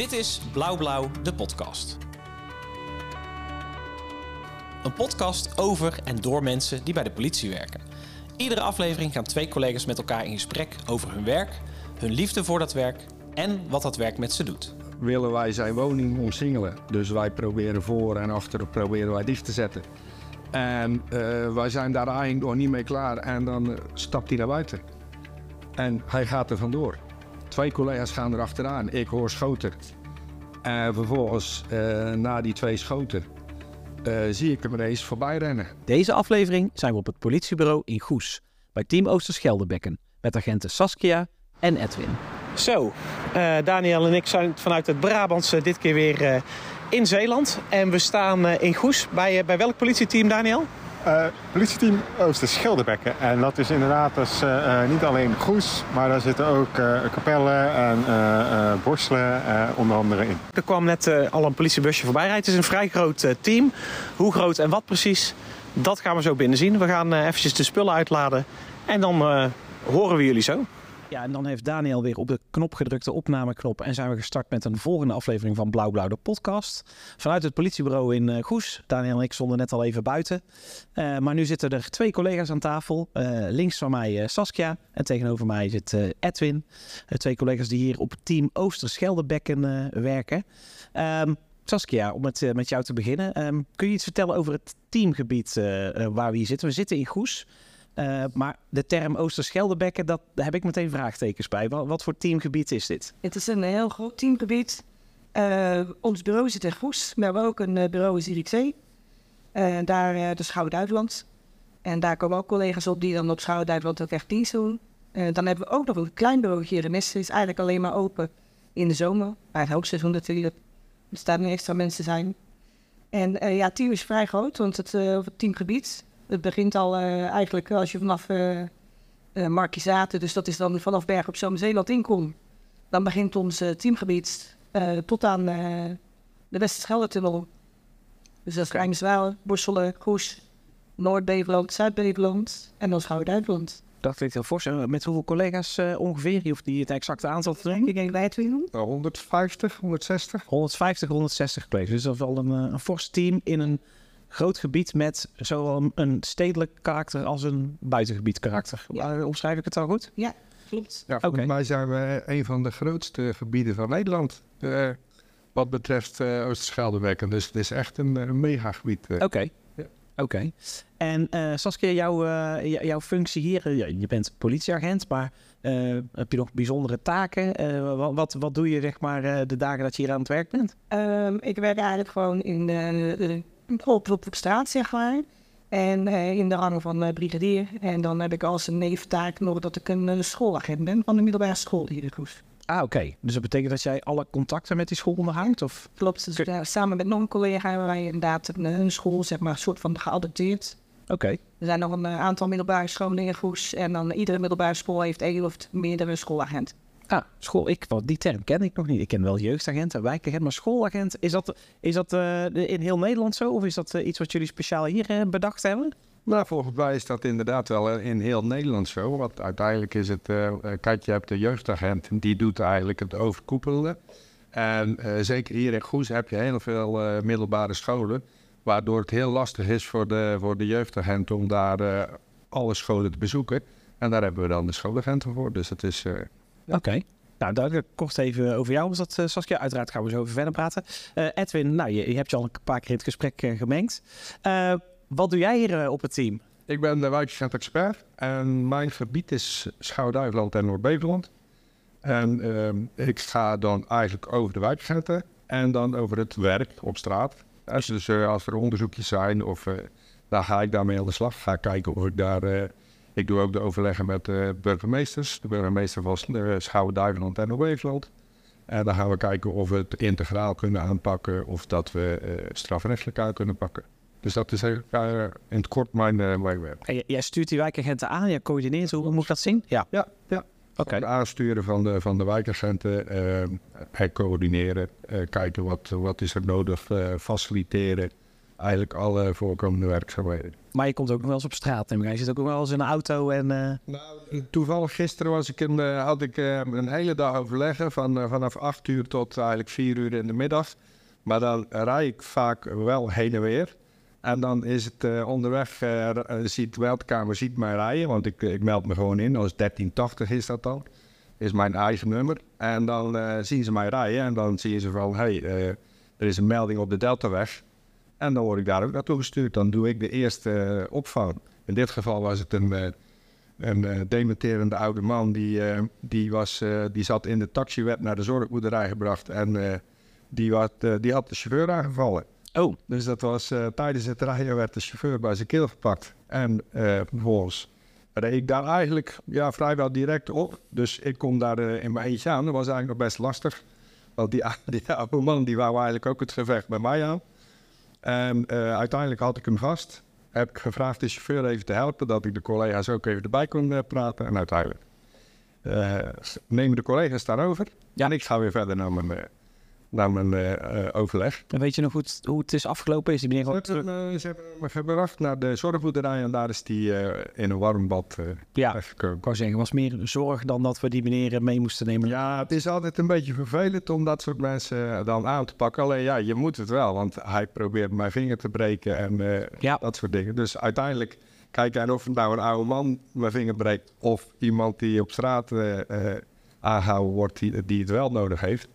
Dit is Blauw Blauw, de podcast. Een podcast over en door mensen die bij de politie werken. Iedere aflevering gaan twee collega's met elkaar in gesprek over hun werk, hun liefde voor dat werk en wat dat werk met ze doet. willen wij zijn woning omsingelen. Dus wij proberen voor en achter proberen wij dicht te zetten. En eh, wij zijn daar eigenlijk nog niet mee klaar. En dan eh, stapt hij naar buiten. En hij gaat er vandoor. Twee collega's gaan er achteraan. Ik hoor schoten. En vervolgens, eh, na die twee schoten, eh, zie ik hem ineens voorbij rennen. Deze aflevering zijn we op het politiebureau in Goes, bij Team Oosterscheldebekken, met agenten Saskia en Edwin. Zo, eh, Daniel en ik zijn vanuit het Brabantse dit keer weer eh, in Zeeland. En we staan eh, in Goes. Bij, bij welk politieteam, Daniel? Eh, politieteam Oosterscheldebekken. En dat is inderdaad dus, eh, eh, niet alleen Goes, maar daar zitten ook Capelle en Borselen eh, onder andere in. Er kwam net al een politiebusje voorbij rijden. Het is een vrij groot team. Hoe groot en wat precies, dat gaan we zo binnen zien. We gaan eventjes de spullen uitladen en dan horen we jullie zo. Ja, en dan heeft Daniel weer op de knop gedrukt, de opnameknop. En zijn we gestart met een volgende aflevering van Blauw de podcast. Vanuit het politiebureau in eh, Goes. Daniel en ik stonden net al even buiten. Eh, maar nu zitten er twee collega's aan tafel. Eh, links van mij Saskia en tegenover mij zit Edwin. Twee collega's die hier op het team Oosterscheldebekken werken. Ehm, Saskia, om met, eh, met jou te beginnen. Ehm, kun je iets vertellen over het teamgebied waar we hier zitten? We zitten in Goes. Eh, maar de term Oosterscheldebekken, dat, daar heb ik meteen vraagtekens bij. Wat, wat voor teamgebied is dit? Het is een heel groot teamgebied. Eh, ons bureau zit in Goes, maar we hebben ook een eh, bureau in Zierikzee. Eh daar uh, de Schouwen-Duiveland. En daar komen ook collega's op die dan op Schouwen-Duiveland ook echt dienst doen. Dan hebben we ook nog een klein bureau hier in Messe. is eigenlijk alleen maar open in de zomer. Bij het hoogseizoen natuurlijk. Dus daar nu extra mensen zijn. En ja, het team is vrij groot, want het, het teamgebied... Het begint al eh, eigenlijk als je vanaf eh eh, Markizaten... dus dat is dan vanaf Berg op Zoom Zeeland inkomt... Dan begint ons teamgebied eh, tot aan eh, de Westerschelde-tunnel. Dus dat is Rijnswaal, Borselen, Goes, Noord-Beveland, Zuid-Beveland en dan Schouwen-Duiveland. Dat klinkt heel fors. Met hoeveel collega's eh, ongeveer? Je hoeft niet het exacte aantal te denken. Ik denk bij het doen. 150, 160. 150, 160 collega's. Dus dat is wel een, eh, een fors team in een groot gebied met zowel een- stedelijk karakter als een buitengebied karakter. Ja. Eh, Omschrijf ik het al goed? Ja, klopt. Ja, volgens Oké. mij zijn we een van de grootste gebieden van Nederland. eh, wat betreft eh Oosterscheldebekken. Dus het is echt een, een megagebied. Oké. Ja. Oké. En eh, Saskia, jouw, eh, jouw functie hier, ja, je bent politieagent, maar eh, heb je nog bijzondere taken? Eh, wat, wat, wat doe je zeg maar eh, de dagen dat je hier aan het werk bent? Ehm, ik werk eigenlijk gewoon in de, de, op, op, straat, zeg maar. En eh, in de rang van eh, brigadier. En dan heb ik als een neventaak nog dat ik een eh, schoolagent ben van de middelbare school hier in Goes. Ah, oké. Dus dat betekent dat jij alle contacten met die school onderhoudt? Of? Klopt, dus Kun- samen met nog een collega hebben wij inderdaad een, een school, zeg maar, soort van geadopteerd. Oké. Er zijn nog een aantal middelbare scholen in Goes. En dan iedere middelbare school heeft één of meerdere schoolagenten. Ah, school. Ik, wat, die term ken ik nog niet. Ik ken wel jeugdagent en wijkagent, maar schoolagent, is dat, is dat eh, in heel Nederland zo? Of is dat eh, iets wat jullie speciaal hier eh, bedacht hebben? Nou, volgens mij is dat inderdaad wel in heel Nederland zo. Want uiteindelijk is het, kijk, je hebt de jeugdagent, en die doet eigenlijk het overkoepelende. En zeker hier in Goes heb je heel veel middelbare scholen. Waardoor het heel lastig is voor de, voor de jeugdagent om daar alle scholen te bezoeken. En daar hebben we dan de schoolagenten voor. Dus het is... Oké. Nou, duidelijk. Kort even over jou was dat, eh, Saskia. Uiteraard gaan we zo over verder praten. Eh, Edwin, nou, je, je hebt je al een paar keer in het gesprek eh, gemengd. Eh, wat doe jij hier op het team? Ik ben de wijkagent-expert en mijn gebied is Schouwen-Duiveland en Noord-Beveland. En ehm, ik ga dan eigenlijk over de wijkagenten en dan over het werk op straat. Als, dus als er onderzoekjes zijn, of, eh, dan ga ik daarmee aan de slag. Ga kijken of ik daar... eh, ik doe ook de overleggen met de burgemeesters. De burgemeester van uh, Schouwen-Duiveland en Noord-Beveland. En dan gaan we kijken of we het integraal kunnen aanpakken of dat we eh strafrechtelijk uit kunnen pakken. Dus dat is eigenlijk eh, in het kort mijn, eh, mijn werk. En jij stuurt die wijkagenten aan, jij coördineert. Hoe moet ik dat zien? Ja. Ja, ja. Oké. Het aansturen van de, van de wijkagenten, eh, het coördineren, eh, kijken wat, wat is er nodig, eh, faciliteren. Eigenlijk alle voorkomende werkzaamheden. Maar je komt ook nog wel eens op straat. neem ik aan. Je zit ook nog wel eens in een auto en... eh, Nou, toevallig gisteren was ik een, eh, had ik eh, een hele dag overleggen van, eh, vanaf 8 uur tot eigenlijk 4 uur in de middag. Maar dan rij ik vaak wel heen en weer. En dan is het eh, onderweg, ziet de meldkamer ziet mij rijden, want ik, ik meld me gewoon in, als 1380 is dat dan. Is mijn eigen nummer. En dan eh, zien ze mij rijden en dan zien ze van, hé, hey, eh, er is een melding op de Deltaweg. En dan word ik daar ook naartoe gestuurd. Dan doe ik de eerste eh, opvang. In dit geval was het een, eh, een eh, dementerende oude man. Die, die, was, die zat in de taxiweb naar de zorgboerderij gebracht. En die, had, die had de chauffeur aangevallen. Oh, Dus dat was tijdens het rijden werd de chauffeur bij zijn keel gepakt. En eh, vervolgens reed ik daar eigenlijk ja, vrijwel direct op. Dus ik kom daar in mijn eentje aan. Dat was eigenlijk nog best lastig. Want die, die oude man die wou eigenlijk ook het gevecht bij mij aan. En eh, uiteindelijk had ik hem vast. Heb ik gevraagd de chauffeur even te helpen. Dat ik de collega's ook even erbij kon eh, praten. En uiteindelijk eh, nemen de collega's daarover. Ja. En ik ga weer verder naar mijn, naar mijn eh, eh, overleg. en weet je nog hoe het, hoe het is afgelopen? Is die meneer Ze gewoon hebben, terug? eh, ze hebben me gebracht naar de zorgboerderij en daar is die eh, in een warm bad eh Ja, ik wou zeggen, was meer zorg dan dat we die meneer mee moesten nemen. Ja, het is altijd een beetje vervelend om dat soort mensen dan aan te pakken. Alleen ja, je moet het wel, want hij probeert mijn vinger te breken en eh, Ja. dat soort dingen. Dus uiteindelijk, kijk, en of het nou een oude man mijn vinger breekt of iemand die op straat eh, eh, aangehouden wordt die, die het wel nodig heeft,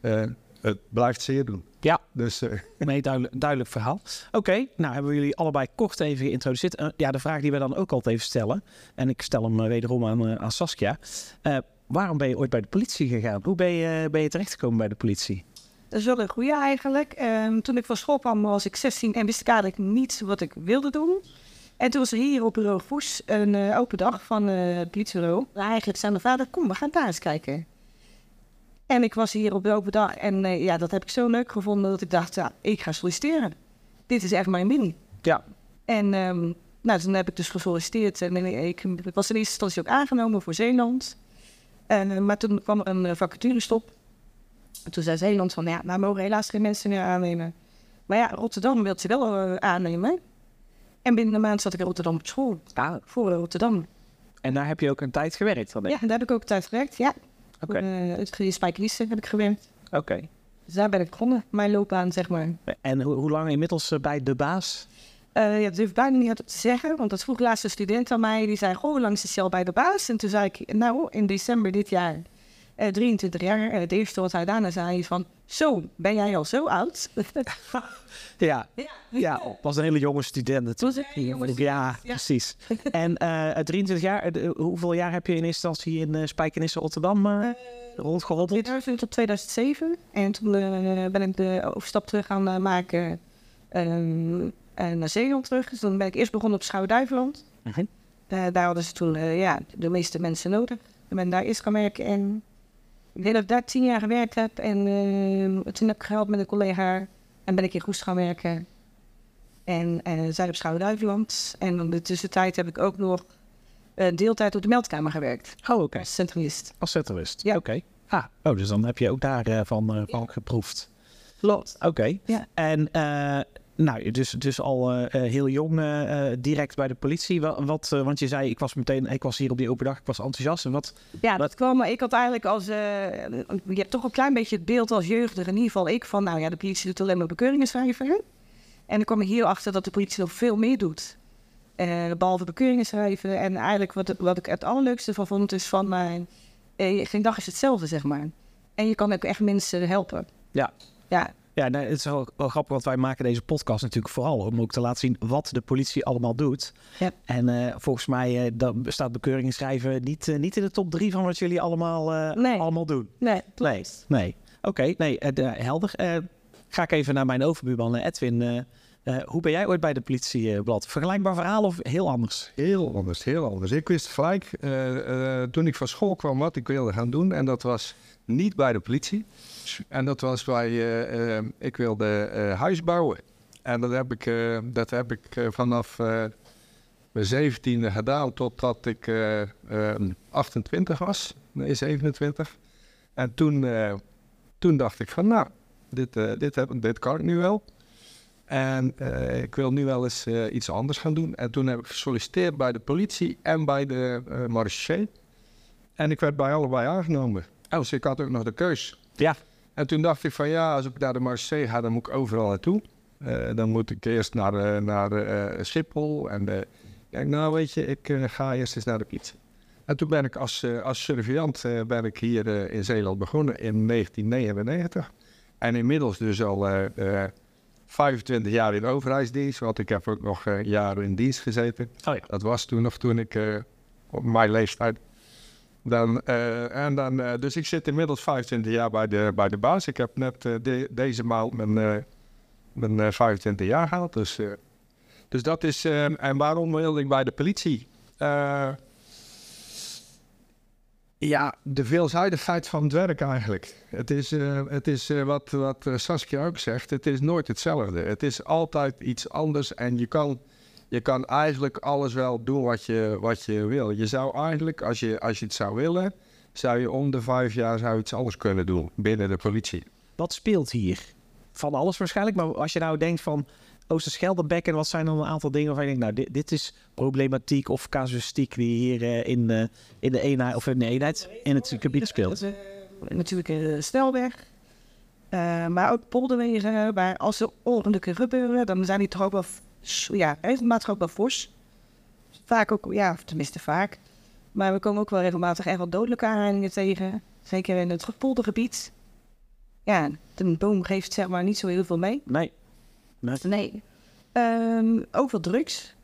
eh, het blijft zeer doen. Ja. Dus eh, Nee, duidelijk, duidelijk verhaal. Oké, nou hebben we jullie allebei kort even geïntroduceerd. Eh, ja, de vraag die we dan ook altijd even stellen, en ik stel hem eh, wederom aan, aan Saskia. Eh, waarom ben je ooit bij de politie gegaan? Hoe ben je, ben je terechtgekomen bij de politie? Dat is wel een goede eigenlijk. Ehm, toen ik van school kwam was ik 16 en wist ik eigenlijk niet wat ik wilde doen. En toen was er hier op bureau Voes een eh, open dag van eh, het politiebureau. Eigenlijk zei mijn vader, kom we gaan daar eens kijken. En ik was hier op de open dag en eh, ja, dat heb ik zo leuk gevonden dat ik dacht, ja, ik ga solliciteren. Dit is echt mijn ding. Ja. En ehm, nou, toen heb ik dus gesolliciteerd en ik, ik was in eerste instantie ook aangenomen voor Zeeland. En, eh, maar toen kwam er een uh, vacaturestop. En toen zei Zeeland van, ja, nou mogen helaas geen mensen meer aannemen. Maar ja, Rotterdam wil ze wel eh, aannemen. En binnen een maand zat ik in Rotterdam op school. Ah, Voor eh, Rotterdam. en daar heb je ook een tijd gewerkt dan? denk Ja, daar heb ik ook tijd gewerkt. Ja, Oké, voor uh, het Spijkerissen heb ik gewerkt. oké. Dus daar ben ik begonnen, mijn loopbaan, zeg maar. En hoe, hoe lang inmiddels eh, bij de baas? Uh, ja, dat durf ik bijna niet te zeggen, want dat vroeg laatst een student aan mij. Die zei, goh, hoe lang is je al bij de baas? En toen zei ik, nou, in december dit jaar, uh, 23 jaar. En het eerste wat hij daarna zei is van, zo, ben jij al zo oud? ja. ja. Ja, was een hele jonge student. Het was een hele jonge student, Ja, ja. precies. En uh, 23 jaar, uh, hoeveel jaar heb je in eerste instantie in Spijkenisse Rotterdam rondgeroddeld? 2000 tot 2007. En toen ben ik de overstap terug gaan maken naar Zeeland terug. Dus dan ben ik eerst begonnen op Schouwen-Duiveland. -huh. Uh, daar hadden ze toen ja, de meeste mensen nodig. Ik ben daar eerst gaan werken en ik denk dat ik daar tien jaar gewerkt heb. En uh, toen heb ik gehelpt met een collega en ben ik in Goest gaan werken. En uh, zij op Schouwen-Duiveland. En in de tussentijd heb ik ook nog uh, deeltijd op de meldkamer gewerkt. Oh, oké. Okay. Als centralist. Als centralist, ja. oké. Okay. Ah, oh, dus dan heb je ook daarvan van ja. geproefd. Klopt. Oké. Okay. Ja. En nou, dus, dus al uh, heel jong uh, direct bij de politie. Wat, wat want je zei, ik was meteen, ik was hier op die open dag, ik was enthousiast. En wat, ja, dat kwam, ik had eigenlijk als, je hebt toch een klein beetje het beeld als jeugdige, in ieder geval ik, van nou ja, de politie doet alleen maar bekeuringen schrijven. En dan kwam ik hier achter dat de politie nog veel meer doet. Behalve bekeuringen schrijven. En eigenlijk wat, wat ik het allerleukste van vond, is van mijn, geen dag is hetzelfde, zeg maar. En je kan ook echt mensen helpen. Ja. Ja, ja, nee, het is wel, wel, grappig, want wij maken deze podcast natuurlijk vooral om ook te laten zien wat de politie allemaal doet. Ja. En uh, volgens mij uh, staat bekeuringen schrijven niet, uh, niet in de top drie van wat jullie allemaal, nee. allemaal doen. Nee, nee. nee. Oké, okay, nee, helder. ga ik even naar mijn overbuurman Edwin. Hoe ben jij ooit bij de politie blad? Vergelijkbaar verhaal of heel anders? Heel anders, heel anders. Ik wist gelijk toen ik van school kwam wat ik wilde gaan doen. En dat was niet bij de politie. En dat was bij, ik wilde huis bouwen. En dat heb ik, dat heb ik vanaf mijn zeventiende gedaan totdat ik 28 was. Nee, 27. En toen, toen dacht ik van nou, dit, dit, heb, dit kan ik nu wel. En eh, ik wil nu wel eens eh, iets anders gaan doen. En toen heb ik gesolliciteerd bij de politie en bij de uh, marechaussee. En ik werd bij allebei aangenomen. Oh. Dus ik had ook nog de keus. Ja. En toen dacht ik van ja, als ik naar de marechaussee ga, dan moet ik overal naartoe. dan moet ik eerst naar, naar Schiphol. En kijk, nou weet je, ik ga eerst eens naar de politie. En toen ben ik als, als surveillant ben ik hier in Zeeland begonnen in 1999. En inmiddels dus al 25 jaar in overheidsdienst, want ik heb ook nog uh, jaren in dienst gezeten. Oh ja. Dat was toen nog toen ik uh, op mijn leeftijd. Dan, uh, en dan, dus ik zit inmiddels 25 jaar bij de, bij de baas. Ik heb net de, deze maand mijn, mijn 25 jaar gehaald. Dus, dus dat is. en waarom wilde ik bij de politie? Ja, de veelzijdigheid van het werk eigenlijk. Het is, uh, het is uh, wat, wat eh, Saskia ook zegt, het is nooit hetzelfde. Het is altijd iets anders en je kan, je kan eigenlijk alles wel doen wat je, wat je wil. Je zou eigenlijk, als je, als je het zou willen, zou je om de vijf jaar zou iets anders kunnen doen binnen de politie. Wat speelt hier? Van alles waarschijnlijk, maar als je nou denkt van Oosterscheldebek en wat zijn dan een aantal dingen waarvan je denkt, nou, dit, dit is problematiek of casuïstiek die hier uh, in, uh, in de eenheid of in de eenheid in het gebied speelt? Uh, natuurlijk uh, Stelweg, maar ook polderwegen, waar als er ongelukken gebeuren, dan zijn die toch ook wel, ja, regelmatig ook wel fors. Vaak ook, ja, tenminste vaak. Maar we komen ook wel regelmatig echt wel dodelijke aanrijdingen tegen. Zeker in het poldergebied. Ja, de boom geeft zeg maar niet zo heel veel mee. Nee. Nee. nee. Um, ook wel drugs.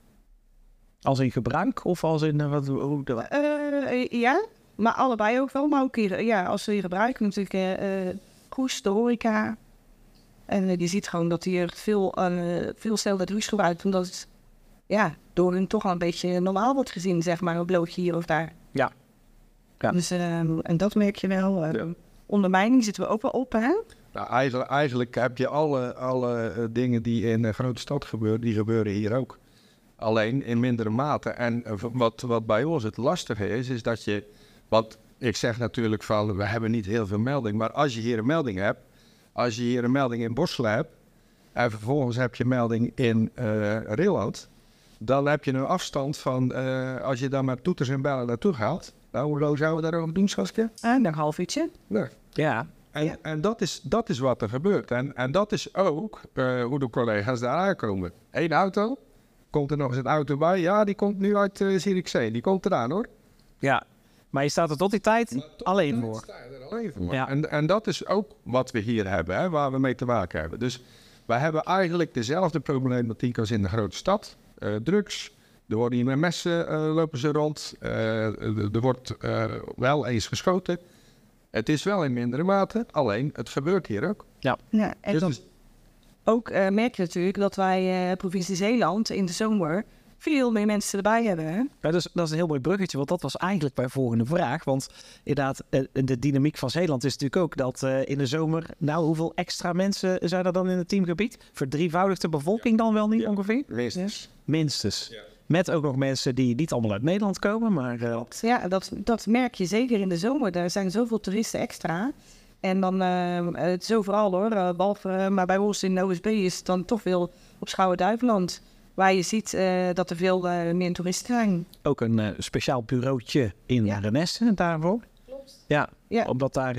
Als in gebruik of als in uh, wat? Hoe, uh, ja, maar allebei ook wel. Maar ook hier, ja, als ze gebruiken natuurlijk Goes, de horeca. En je ziet gewoon dat hier veel, veel sneller drugs gebruikt. Omdat het ja, door hun toch al een beetje normaal wordt gezien, zeg maar, een blootje hier of daar. Ja. ja. Dus, ehm, en dat merk je wel. Ja. Ondermijning zitten we ook wel op, hè? Nou, eigenlijk, eigenlijk, heb je alle, alle uh, dingen die in een grote stad gebeuren, die gebeuren hier ook. Alleen in mindere mate. En uh, wat, wat bij ons het lastige is, is dat je. Want ik zeg natuurlijk van, we hebben niet heel veel melding. Maar als je hier een melding hebt, als je hier een melding in Borselen hebt. En vervolgens heb je melding in uh, Rilland. Dan heb je een afstand van, als je dan met toeters en bellen naartoe gaat. Nou, hoe lang zouden we daarover doen, Saskia? een half uurtje. Nee. Ja. En, ja. en dat, is, dat is wat er gebeurt. En, en dat is ook uh, hoe de collega's daar aankomen. Eén auto, komt er nog eens een auto bij. Ja, die komt nu uit uh, Zierikzee. Die komt eraan hoor. Ja, maar je staat er tot die tijd alleen voor. Sta je er alleen voor. Ja. En, en dat is ook wat we hier hebben, hè, waar we mee te maken hebben. Dus wij hebben eigenlijk dezelfde problematiek als in de grote stad. Uh, drugs, er worden hier met messen lopen ze rond. er wordt wel eens geschoten. Het is wel in mindere mate, alleen het gebeurt hier ook. Ja. ja en dus dan ook uh, merk je natuurlijk dat wij uh, provincie Zeeland in de zomer veel meer mensen erbij hebben. Hè? Ja, dus, dat is een heel mooi bruggetje, want dat was eigenlijk mijn volgende vraag. Want inderdaad, uh, de dynamiek van Zeeland is natuurlijk ook dat in de zomer... Nou, hoeveel extra mensen zijn er dan in het teamgebied? Verdrievoudigt de bevolking dan wel niet ja. ongeveer? Minstens. Minstens. Met ook nog mensen die niet allemaal uit Nederland komen, maar... Uh... Ja, dat, dat merk je zeker in de zomer. Er zijn zoveel toeristen extra. En dan, uh, het is overal hoor, uh, behalve, maar bij ons in de OSB is het dan toch veel op Schouwen-Duiveland. Waar je ziet dat er veel meer toeristen zijn. Ook een speciaal bureautje in ja. Renesse daarvoor. Klopt. Ja, ja. omdat daar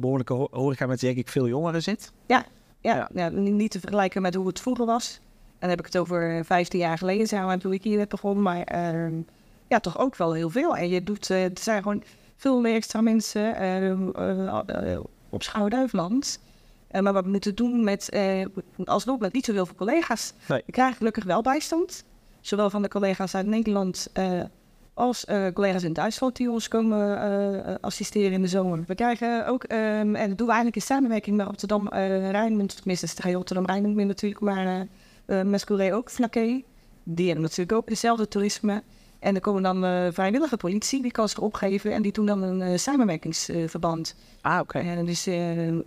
behoorlijke ho horeca met denk ik veel jongeren zit. Ja, ja, ja. ja, niet te vergelijken met hoe het vroeger was. Dan heb ik het over 15 jaar geleden, maar, toen ik hier net begon. Maar uh, ja, toch ook wel heel veel. En je doet, uh, er zijn gewoon veel meer extra mensen uh, op Schouwduiveland. maar wat we moeten doen met, alsnog met niet zoveel collega's. Nee. We krijgen gelukkig wel bijstand. Zowel van de collega's uit Nederland als collega's in Duitsland die ons komen assisteren in de zomer. We krijgen ook, um, en dat doen we eigenlijk in samenwerking met Rotterdam-Rijnmond. tenminste, Rotterdam-Rijnmond natuurlijk, maar uh, Mescouré ook, Flaké. Die hebben natuurlijk ook dezelfde toerisme. En er komen dan uh, vrijwillige politie, die kan zich opgeven en die doen dan een uh, samenwerkingsverband. ah, oké. En dus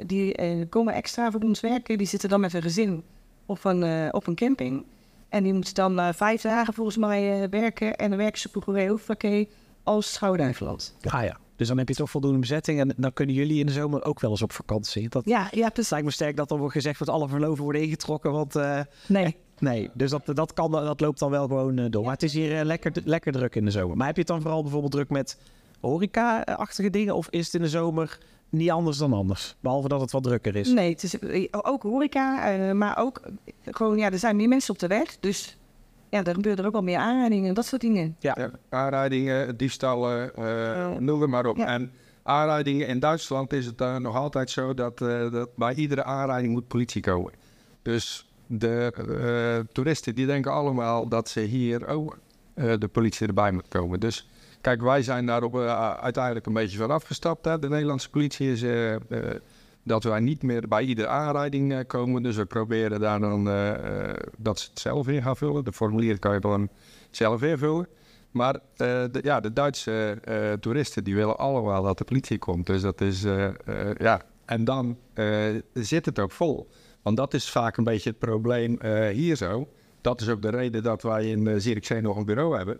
die komen extra voor ons werken, die zitten dan met een gezin op een, op een camping. En die moeten dan vijf dagen volgens mij werken en dan werken ze voor Flaké als Schouwduiveland. Ah ja. Dus dan heb je toch voldoende bezetting. En dan kunnen jullie in de zomer ook wel eens op vakantie. Dat Ja, ja, dus lijkt me sterk dat dan wordt gezegd dat alle verloven worden ingetrokken. Want eh, nee. nee, dus dat, dat, kan, dat loopt dan wel gewoon eh, door. Maar het is hier eh, lekker, lekker druk in de zomer. Maar heb je het dan vooral bijvoorbeeld druk met horeca-achtige dingen? Of is het in de zomer niet anders dan anders? Behalve dat het wat drukker is. Nee, het is eh, ook horeca, eh, maar ook eh, gewoon, ja, er zijn meer mensen op de weg. Dus ja, er gebeuren ook wel meer aanrijdingen en dat soort dingen. Ja. Ja, aanrijdingen, diefstallen, eh Ja. noem het maar op. Ja. En aanrijdingen in Duitsland is het eh, nog altijd zo dat, eh, dat bij iedere aanrijding moet politie komen. Dus de eh, toeristen die denken allemaal dat ze hier ook eh, de politie erbij moet komen. Dus kijk, wij zijn daarop eh, uiteindelijk een beetje van afgestapt. Hè. De Nederlandse politie is eh, eh, dat wij niet meer bij iedere aanrijding eh, komen. Dus we proberen daar dan eh, eh, dat ze het zelf in gaan vullen. De formulier kan je dan zelf invullen. Maar de, ja, de Duitse toeristen die willen allemaal dat de politie komt. Dus dat is, ja. En dan zit het ook vol. Want dat is vaak een beetje het probleem hier zo. Dat is ook de reden dat wij in uh, Zierikzee nog een bureau hebben.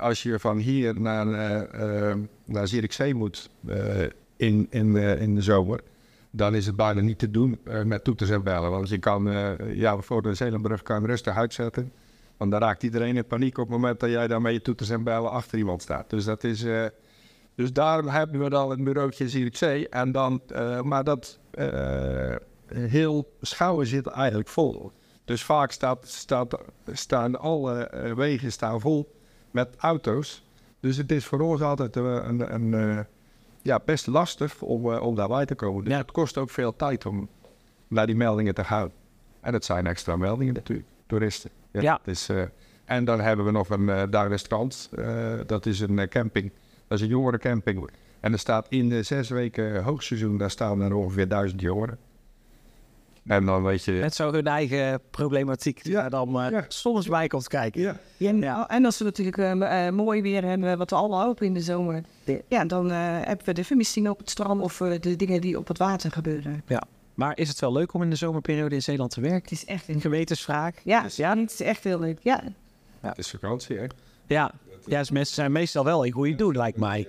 Als je van hier naar, eh, naar Zierikzee moet in, in, eh, in de zomer... dan is het bijna niet te doen eh, met toeters en bellen. Want je kan eh, ja, voor de Zeelandbrug kan je rustig uitzetten... Want dan raakt iedereen in paniek op het moment dat jij dan met je toeters en bellen achter iemand staat. Dus dat is. dus daarom hebben we dan het bureautje Zierikzee. En dan, maar dat heel Schouwen zit eigenlijk vol. Dus vaak staat, staan alle wegen staan vol met auto's. Dus het is voor ons altijd een, een, eh, ja, best lastig om, eh, om daarbij te komen. Dus Ja. het kost ook veel tijd om naar die meldingen te gaan. En het zijn extra meldingen natuurlijk, toeristen. Ja. is, eh, en dan hebben we nog een uh, Duirenstrand. eh dat is een camping. Dat is een jongerencamping. En er staat in de zes weken hoogseizoen, daar staan er ongeveer duizend jongeren. En dan weet je... Met zo hun eigen problematiek die Ja. daar dan eh, Ja. soms bij komt kijken. Ja. En, Ja. en als we natuurlijk eh, eh, mooi weer hebben, wat we allemaal hopen in de zomer, ja, dan eh, hebben we de vermissingen op het strand of eh, de dingen die op het water gebeuren. Maar is het wel leuk om in de zomerperiode in Zeeland te werken? Het is echt Een gewetensvraag. ja, Dus ja, het is echt heel leuk. Ja, Het is vakantie, hè? Ja, ja dus mensen zijn meestal wel in goede doen, lijkt mij.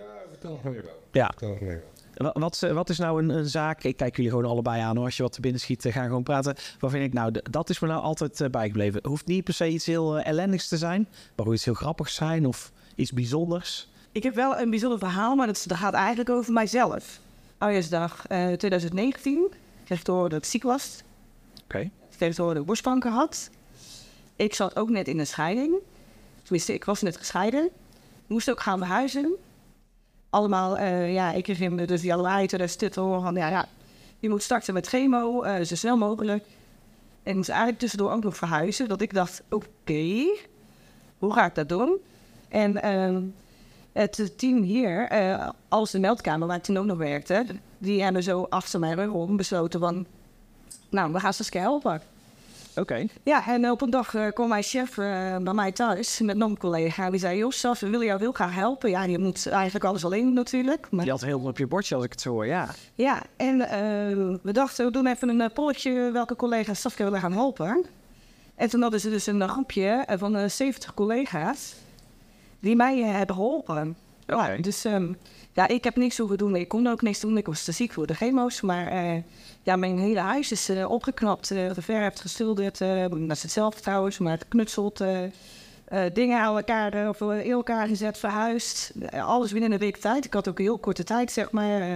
Ja. Wa- Wat, eh, wat is nou een, een zaak? Ik kijk jullie gewoon allebei aan hoor. Als je wat te binnen schiet, eh, gaan gewoon praten. Wat vind ik nou? Dat is me nou altijd eh, bijgebleven. Het hoeft niet per se iets heel eh, ellendigs te zijn. Maar hoe iets heel grappigs zijn of iets bijzonders. ik heb wel een bijzonder verhaal, maar dat, gaat eigenlijk over mijzelf. Oudjaarsdag eh 2019 kreeg ik te horen dat ik ziek was. Oké. Ik kreeg te horen dat ik borstkanker had. Ik zat ook net in een scheiding. Tenminste, ik was net gescheiden. Moest ook gaan verhuizen. Allemaal, eh, ja, ik kreeg in dus januari 2020 te horen van, ja, ja, je moet starten met chemo, eh, zo snel mogelijk. En ik eigenlijk tussendoor ook nog verhuizen. Dat ik dacht, oké, hoe ga ik dat doen? En ehm, het team hier, eh, als de meldkamer, waar ik toen ook nog werkte, die hebben zo achter mij om besloten van, nou, we gaan Saskia helpen. Oké. Ja, en op een dag eh, kwam mijn chef eh, bij mij thuis met nog een collega. Die zei, joh, Sas, we willen jou heel graag helpen. Ja, je moet eigenlijk alles alleen doen natuurlijk. Maar, Je had heel veel op je bordje als ik het zo hoor, ja. ja, en eh, we dachten, we doen even een polletje welke collega's Saskia willen gaan helpen. En toen hadden ze dus een groepje van eh, 70 collega's die mij hebben geholpen. Oké. Ja, dus ehm, ja, ik heb niks hoeven doen. Ik kon ook niks doen. Ik was te ziek voor de chemo's. Maar eh, ja, mijn hele huis is eh, opgeknapt, uh, geverfd, geschilderd. eh, dat is hetzelfde trouwens, maar geknutseld. eh, eh, dingen aan elkaar, eh, of in elkaar gezet, verhuisd. Eh, alles binnen een week tijd. Ik had ook een heel korte tijd, zeg maar. Eh,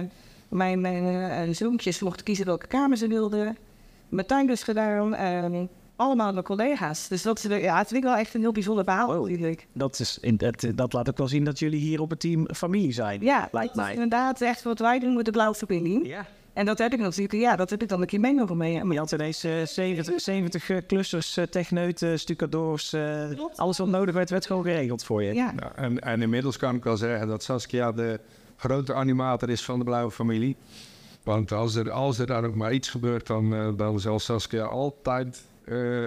mijn mijn eh, zoontjes mochten kiezen welke kamer ze wilden. Mijn tuin dus gedaan. Eh, allemaal mijn collega's. Dus dat is, ja, het vind ik wel echt een heel bijzonder verhaal. Dat, is in, dat, dat laat ook wel zien dat jullie hier op het team familie zijn. Ja, lijkt dat is mij. inderdaad echt wat wij doen met de blauwe verbinding. Ja. En dat heb ik natuurlijk, ja, dat heb ik dan een keer meegenomen mee. Je had ineens eh, 70, 70 eh, clusters, eh, techneuten, stucadoors. eh, alles wat nodig werd, werd gewoon geregeld voor je. Ja, en, en inmiddels kan ik wel zeggen dat Saskia de grote animator is van de Blauwe Familie. Want als er, als er dan ook maar iets gebeurt, dan, eh, dan zal Saskia altijd eh,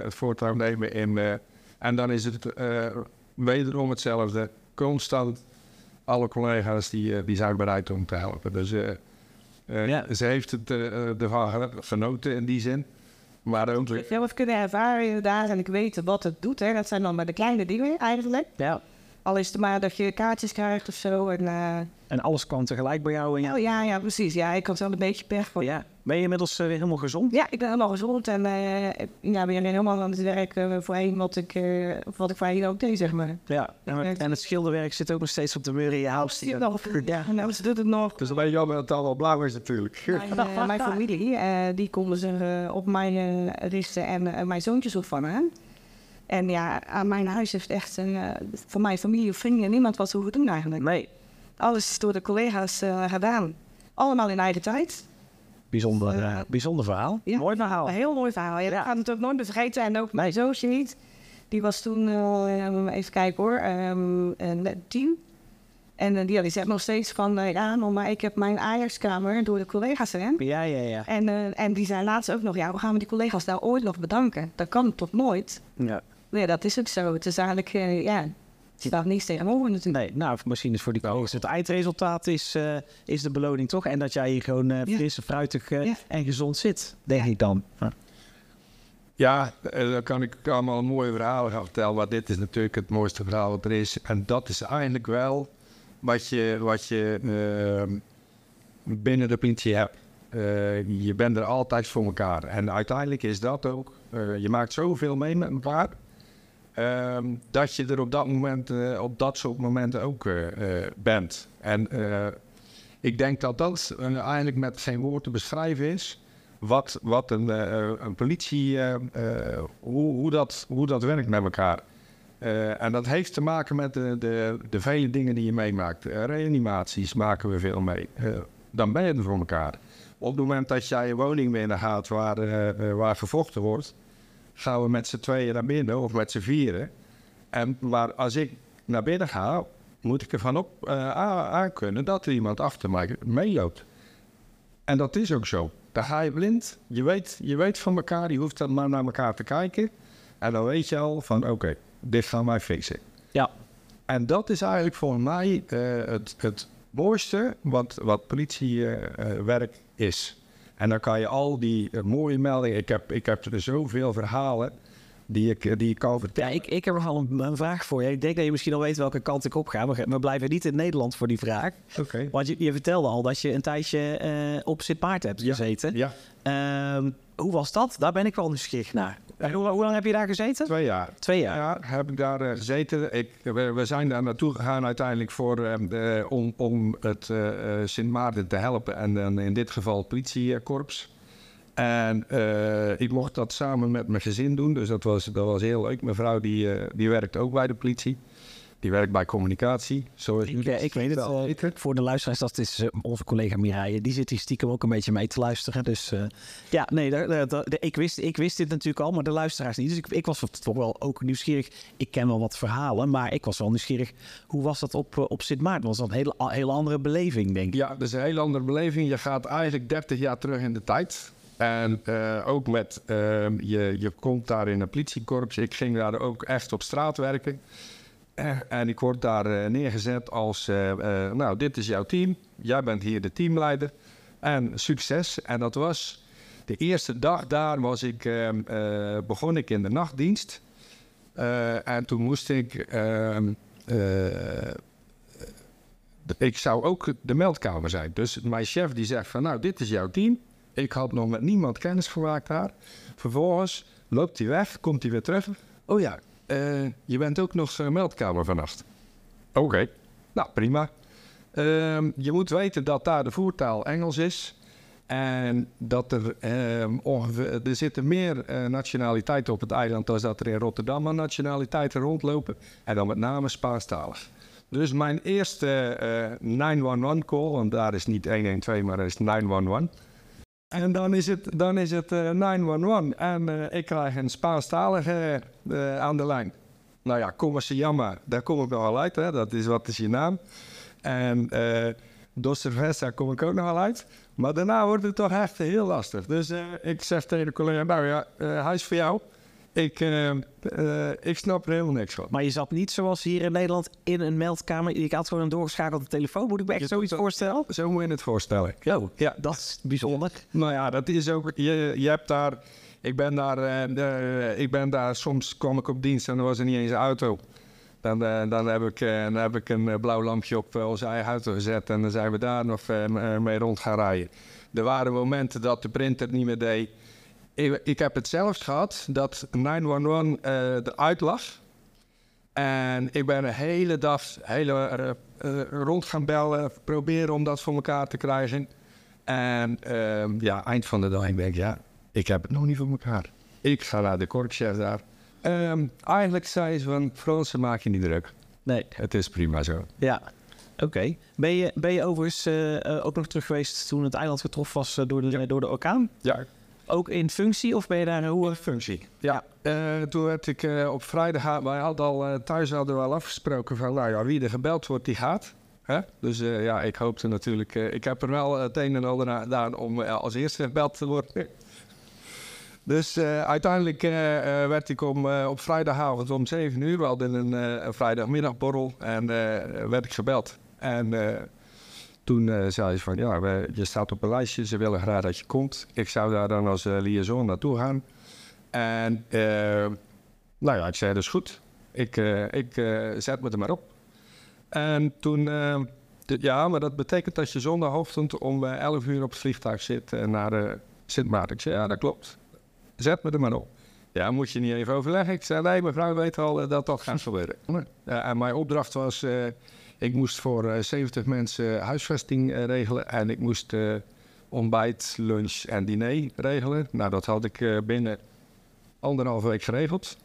het voortouw nemen. In, eh, en dan is het eh, wederom hetzelfde. Constant alle collega's die, eh, die zijn bereid om te helpen. Dus eh, eh, Ja. ze heeft het eh, ervan genoten in die zin. Maar ook... ik heb zelf kunnen ervaren inderdaad en ik weet wat het doet. Hè. Dat zijn dan maar de kleine dingen eigenlijk. Ja. Al is het maar dat je kaartjes krijgt of zo. En, eh, En alles kwam tegelijk bij jou. En ja. oh ja, ja, precies. Ja, ik had wel een beetje pech. Voor. ja. Ben je inmiddels eh, weer helemaal gezond? Ja, ik ben helemaal gezond en eh, ja, ben helemaal aan het werk eh, voorheen wat ik, eh, wat ik voorheen ook deed, zeg maar. Ja. En, en het schilderwerk zit ook nog steeds op de muur in je huis. Zie je nog? Ja, nou, ze doet het nog. Dus dan ben je jammer dat het allemaal blauw is natuurlijk. Mijn, mijn familie, eh, die konden zich eh, op mij richten en mijn zoontjes opvangen. En ja, aan mijn huis heeft echt een, eh, van mijn familie of vrienden niemand wat hoeven doen eigenlijk. Nee. Alles is door de collega's eh, gedaan. Allemaal in eigen tijd. Bijzonder, eh, bijzonder verhaal. Ja. Mooi verhaal. Een heel mooi verhaal. Ja, Ja. Dat gaat het ook nooit meer vergeten. En ook mijn zoontje niet. Die was toen, eh, even kijken hoor, ehm, een tien. En eh, die, die zegt nog steeds van, eh, ja, nou, maar ik heb mijn Ajax-kamer door de collega's erin. Ja, ja, ja. En, eh, en die zei laatst ook nog, ja, hoe gaan we die collega's daar ooit nog bedanken? Dat kan toch nooit? ja. Ja, dat is ook zo. Het is eigenlijk, eh, ja, het staat niets tegenover natuurlijk. Nee, nou, misschien is voor die collega's het eindresultaat is, eh, is de beloning toch? En dat jij hier gewoon eh Ja. fris, fruitig eh, Ja. en gezond zit, denk ik dan. Ja. Ja, eh, dan kan ik allemaal mooie verhalen gaan vertellen. Maar dit is natuurlijk het mooiste verhaal wat er is. En dat is eigenlijk wel wat je, wat je ehm, binnen de politie hebt. Eh, je bent er altijd voor elkaar. En uiteindelijk is dat ook. eh, je maakt zoveel mee met elkaar. Ehm, dat je er op dat moment, eh, op dat soort momenten ook eh, eh, bent. En ik denk dat dat eigenlijk met geen woord te beschrijven is wat, wat een, een politie, hoe, hoe, dat, hoe dat werkt met elkaar. En dat heeft te maken met de, de, de vele dingen die je meemaakt. Reanimaties maken we veel mee. Dan ben je er voor elkaar. Op het moment dat jij je woning binnen gaat waar, waar gevochten wordt, gaan we met z'n tweeën naar binnen of met z'n vieren. En, maar als ik naar binnen ga, moet ik ervan op eh, aan aan kunnen dat er iemand achter mij meeloopt. En dat is ook zo. Daar ga je blind. Je weet, je weet van elkaar. Je hoeft dan maar naar elkaar te kijken. En dan weet je al van oké, dit gaan wij fixen. Ja. En dat is eigenlijk voor mij eh, het, het mooiste wat, wat politiewerk is. En dan kan je al die eh, mooie meldingen... Ik heb, ik heb er zoveel verhalen die ik, eh, die ik kan Ja, ik, ik heb nog wel een, een vraag voor je. Ik denk dat je misschien al weet welke kant ik op ga. Maar we blijven niet in Nederland voor die vraag. Oké. Want je, je vertelde al dat je een tijdje eh, op Sint Maarten hebt Ja. gezeten. Ja, Ehm, hoe was dat? Daar ben ik wel nieuwsgierig naar. En hoe, hoe lang heb je daar gezeten? twee jaar. Twee jaar. Ja, heb ik daar eh, gezeten. Ik, we, we zijn daar naartoe gegaan uiteindelijk voor, eh, de- om, om het eh, eh, Sint Maarten te helpen. En dan in dit geval het politiekorps. En eh, ik mocht dat samen met mijn gezin doen. Dus dat was, dat was heel leuk. Mijn vrouw die, eh, die werkt ook bij de politie. Die werkt bij communicatie. Zoals Ik, eh, ik weet het. wel weten. voor de luisteraars, dat is onze collega Mireille. Die zit hier stiekem ook een beetje mee te luisteren. Dus eh, ja, nee, daar- daar- daar- ik, wist, ik wist dit natuurlijk al, maar de luisteraars niet. Dus ik, ik was toch wel ook nieuwsgierig. Ik ken wel wat verhalen, maar ik was wel nieuwsgierig. Hoe was dat op, op Sint Maarten? Was dat een hele, hele andere beleving, denk ik. Ja, dat is een heel andere beleving. Je gaat eigenlijk 30 jaar terug in de tijd. En eh, ook met, ehm, je, je komt daar in een politiekorps. Ik ging daar ook echt op straat werken. Eh, en ik word daar eh, neergezet als, nou, dit is jouw team. Jij bent hier de teamleider. En succes. En dat was, de eerste dag daar was ik, ehm, eh, begon ik in de nachtdienst. En toen moest ik ehm, eh, ik zou ook de meldkamer zijn. Dus mijn chef die zegt van nou, dit is jouw team. Ik had nog met niemand kennis gemaakt daar. Vervolgens loopt hij weg, komt hij weer terug. Oh ja, eh, je bent ook nog eh, meldkamer vannacht. Oké, nou prima. Ehm, je moet weten dat daar de voertaal Engels is. En dat er ehm, ongeveer, er zitten meer eh, nationaliteiten op het eiland dan dat er in Rotterdam aan nationaliteiten rondlopen. En dan met name Spaanstalig. Dus mijn eerste eh 911 call, want daar is niet 112, maar er is 911. En dan is het, dan is het eh, 911 en eh, ik krijg een Spaanstalige eh, aan de lijn. Nou ja, jammer, daar kom ik nogal uit, hè? dat is wat is je naam. En eh Dos Cerveza kom ik ook nogal uit. Maar daarna wordt het toch echt heel lastig. Dus eh, ik zeg tegen de collega, nou ja, eh, hij is voor jou. Ik, eh, eh, ik snap er helemaal niks van. Maar je zat niet zoals hier in Nederland in een meldkamer. Je had gewoon een doorgeschakelde telefoon. Moet ik me echt Je zoiets voorstellen? Zo moet je het voorstellen. Jo, Ja, dat is bijzonder. Nou ja, dat is ook. Je, je hebt daar. Ik ben daar, eh, ik ben daar. Soms kwam ik op dienst en er was er niet eens een auto. Dan, dan, heb, ik, dan heb ik een blauw lampje op onze eigen auto gezet en dan zijn we daar nog mee rond gaan rijden. Er waren momenten dat de printer niet meer deed. Ik, ik heb het zelfs gehad dat 911 eh eruit lag. En ik ben een hele dag hele, eh, eh, rond gaan bellen, proberen om dat voor elkaar te krijgen. En ehm, ja, eind van de dag denk ik, ja, ik heb het nog niet voor elkaar. Ik ga naar de korpschef daar. Ehm, eigenlijk zei ze van, Fransen maak je niet druk. Nee. Het is prima zo. Ja. Oké. Ben, je, ben je overigens ook nog terug geweest toen het eiland getroffen was door, de, door de orkaan? Ja, Ook in functie of ben je daar hoe? functie. Ja, eh, toen werd ik eh, op vrijdag, wij hadden al eh, thuis hadden we al afgesproken van, nou ja, wie er gebeld wordt, die gaat. Hè? Dus ja, ik hoopte natuurlijk, ik heb er wel het een en ander aan gedaan om als eerste gebeld te worden. Dus uiteindelijk werd ik om, op vrijdagavond om 7 uur, we hadden een, vrijdagmiddagborrel en werd ik gebeld. En toen eh, zei ze van, ja, je staat op een lijstje, ze willen graag dat je komt. Ik zou daar dan als eh, liaison naartoe gaan. En eh, nou ja, ik zei, is goed. Ik, ik zet me er maar op. En toen, ja, maar dat betekent dat je zondagochtend om eh, 11 uur op het vliegtuig zit naar eh, Sint Maarten. Ik zei, ja, dat klopt. Zet me er maar op. Ja, moet je niet even overleggen? Ik zei, nee, mevrouw weet al dat dat gaat gebeuren. En mijn opdracht was, ik moest voor eh, 70 mensen huisvesting eh, regelen. En ik moest eh, ontbijt, lunch en diner regelen. Nou, dat had ik eh, binnen anderhalve week geregeld.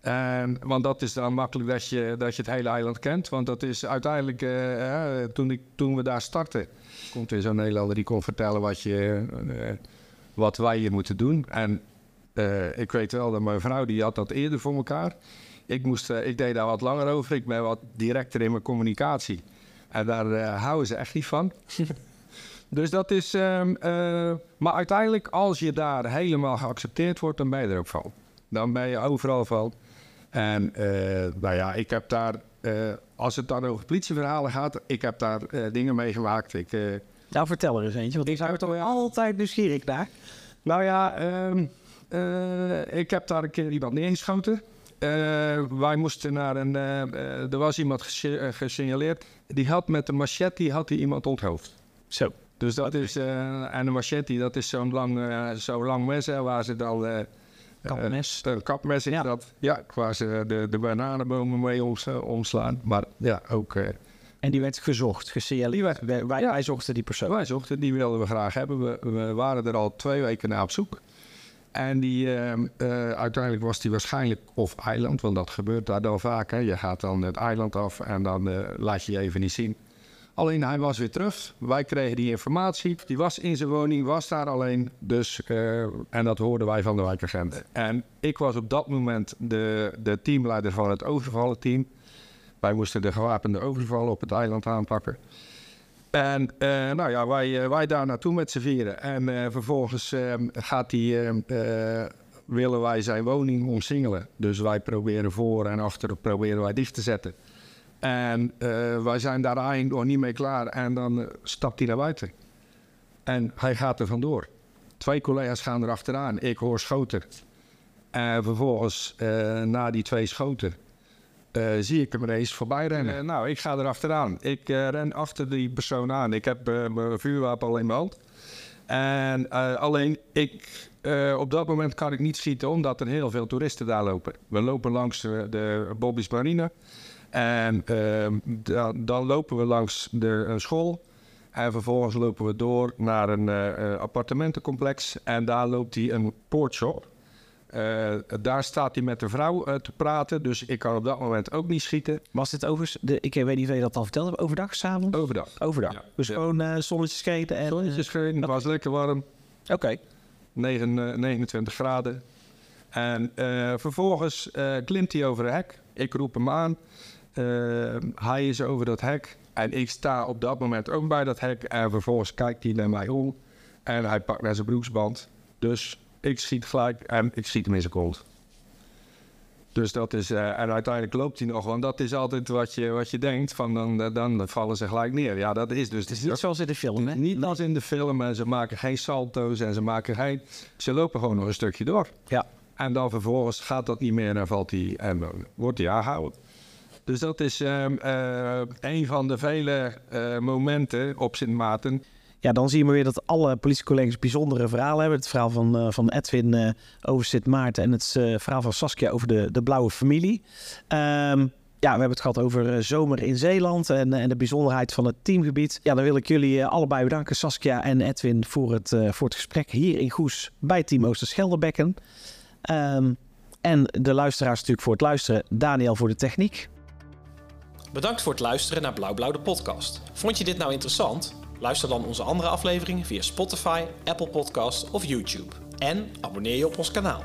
En, want dat is dan makkelijk dat je, dat je het hele eiland kent. Want dat is uiteindelijk, eh, eh, toen, ik, toen we daar starten, komt er zo'n Nederlander die kon vertellen wat, je, eh, wat wij hier moeten doen. En eh, ik weet wel dat mijn vrouw, die had dat eerder voor elkaar. Ik, moest, eh, ik deed daar wat langer over. Ik ben wat directer in mijn communicatie. En daar eh, houden ze echt niet van. dus dat is... ehm, eh, maar uiteindelijk, als je daar helemaal geaccepteerd wordt, dan ben je er ook van. Dan ben je overal van. En nou ja, ik heb daar... als het dan over politieverhalen gaat, ik heb daar dingen meegemaakt. Ik, eh, Nou, vertel er eens eentje, want ik zou er toch altijd nieuwsgierig naar. nou ja, ehm, eh, ik heb daar een keer iemand neergeschoten. Eh, wij moesten naar een... eh, eh, er was iemand gesi- gesignaleerd. Die had met een machete had hij iemand onthoofd. Zo. Dus dat is... eh, en een machete, dat is zo'n lang, zo'n lang mes hè, waar ze dan... eh, Kapmes. een kapmes is Ja. dat. Ja, waar ze de, de bananenbomen mee oms- omslaan. Maar ja, ook... eh, En die werd gezocht, gesignaleerd. Wij, wij, wij zochten die persoon. wij zochten, die wilden we graag hebben. We, we waren er al twee weken naar op zoek. En die, ehm, eh, uiteindelijk was die waarschijnlijk off eiland, want dat gebeurt daar dan vaak. Hè. Je gaat dan het eiland af en dan eh, laat je je even niet zien. Alleen hij was weer terug. Wij kregen die informatie. Die was in zijn woning, was daar alleen. Dus, eh, en dat hoorden wij van de wijkagent. En ik was op dat moment de, de teamleider van het overvallenteam. Wij moesten de gewapende overval op het eiland aanpakken. En eh, nou ja, wij, eh, wij daar naartoe met z'n vieren. En eh, vervolgens eh, gaat die, eh, eh, willen wij zijn woning omsingelen. Dus wij proberen voor en achter proberen wij dicht te zetten. En wij zijn daar eigenlijk nog niet mee klaar. En dan stapt hij naar buiten. En hij gaat er vandoor. Twee collega's gaan er achteraan. Ik hoor schoten. En vervolgens, na die twee schoten, eh, zie ik hem ineens voorbij rennen. Eh, nou, ik ga er achteraan. Ik eh, ren achter die persoon aan. Ik heb mijn vuurwapen al in mijn hand. En alleen, ik, op dat moment kan ik niet schieten, omdat er heel veel toeristen daar lopen. We lopen langs de Bobby's Marine. En ehm, dan, lopen we langs de school. En vervolgens lopen we door naar een appartementencomplex. En daar loopt hij een poortshop. Eh, daar staat hij met de vrouw eh, te praten. Dus ik kan op dat moment ook niet schieten. Was dit overigens, de, ik weet niet of je dat al verteld hebt, overdag, s'avonds? Overdag. Overdag. Ja. Dus Ja. gewoon eh zonnetje skaten en... Zonnetje scheen, het was lekker warm. Oké. 9, eh, 29 graden. En eh, vervolgens eh, klimt hij over een hek. Ik roep hem aan. Eh, hij is over dat hek. En ik sta op dat moment ook bij dat hek. En vervolgens kijkt hij naar mij om. En hij pakt naar zijn broeksband. Dus ik schiet gelijk en ik schiet hem in zijn kont. Dus dat is, eh, en uiteindelijk loopt hij nog, want dat is altijd wat je, wat je denkt, van dan, dan vallen ze gelijk neer. Ja, dat is dus Het is niet zoals in de film, hè? niet als in de film en ze maken geen salto's en ze maken geen... Ze lopen gewoon nog een stukje door. Ja. En dan vervolgens gaat dat niet meer en valt hij en dan wordt hij aangehouden. Dus dat is ehm, eh, een van de vele eh, momenten op Sint Maarten. Ja, dan zie je weer dat alle politiecollega's bijzondere verhalen hebben. Het verhaal van, eh, van Edwin eh, over Sint Maarten en het eh, verhaal van Saskia over de, de blauwe familie. Ehm, ja, we hebben het gehad over zomer in Zeeland en, en de bijzonderheid van het teamgebied. Ja, dan wil ik jullie allebei bedanken, Saskia en Edwin, voor het, voor het gesprek hier in Goes bij Team Oosterschelderbekken. Ehm, en de luisteraars natuurlijk voor het luisteren. Daniel voor de techniek. Bedankt voor het luisteren naar Blauw de podcast. Vond je dit nou interessant? Luister dan onze andere afleveringen via Spotify, Apple Podcasts of YouTube. En abonneer je op ons kanaal.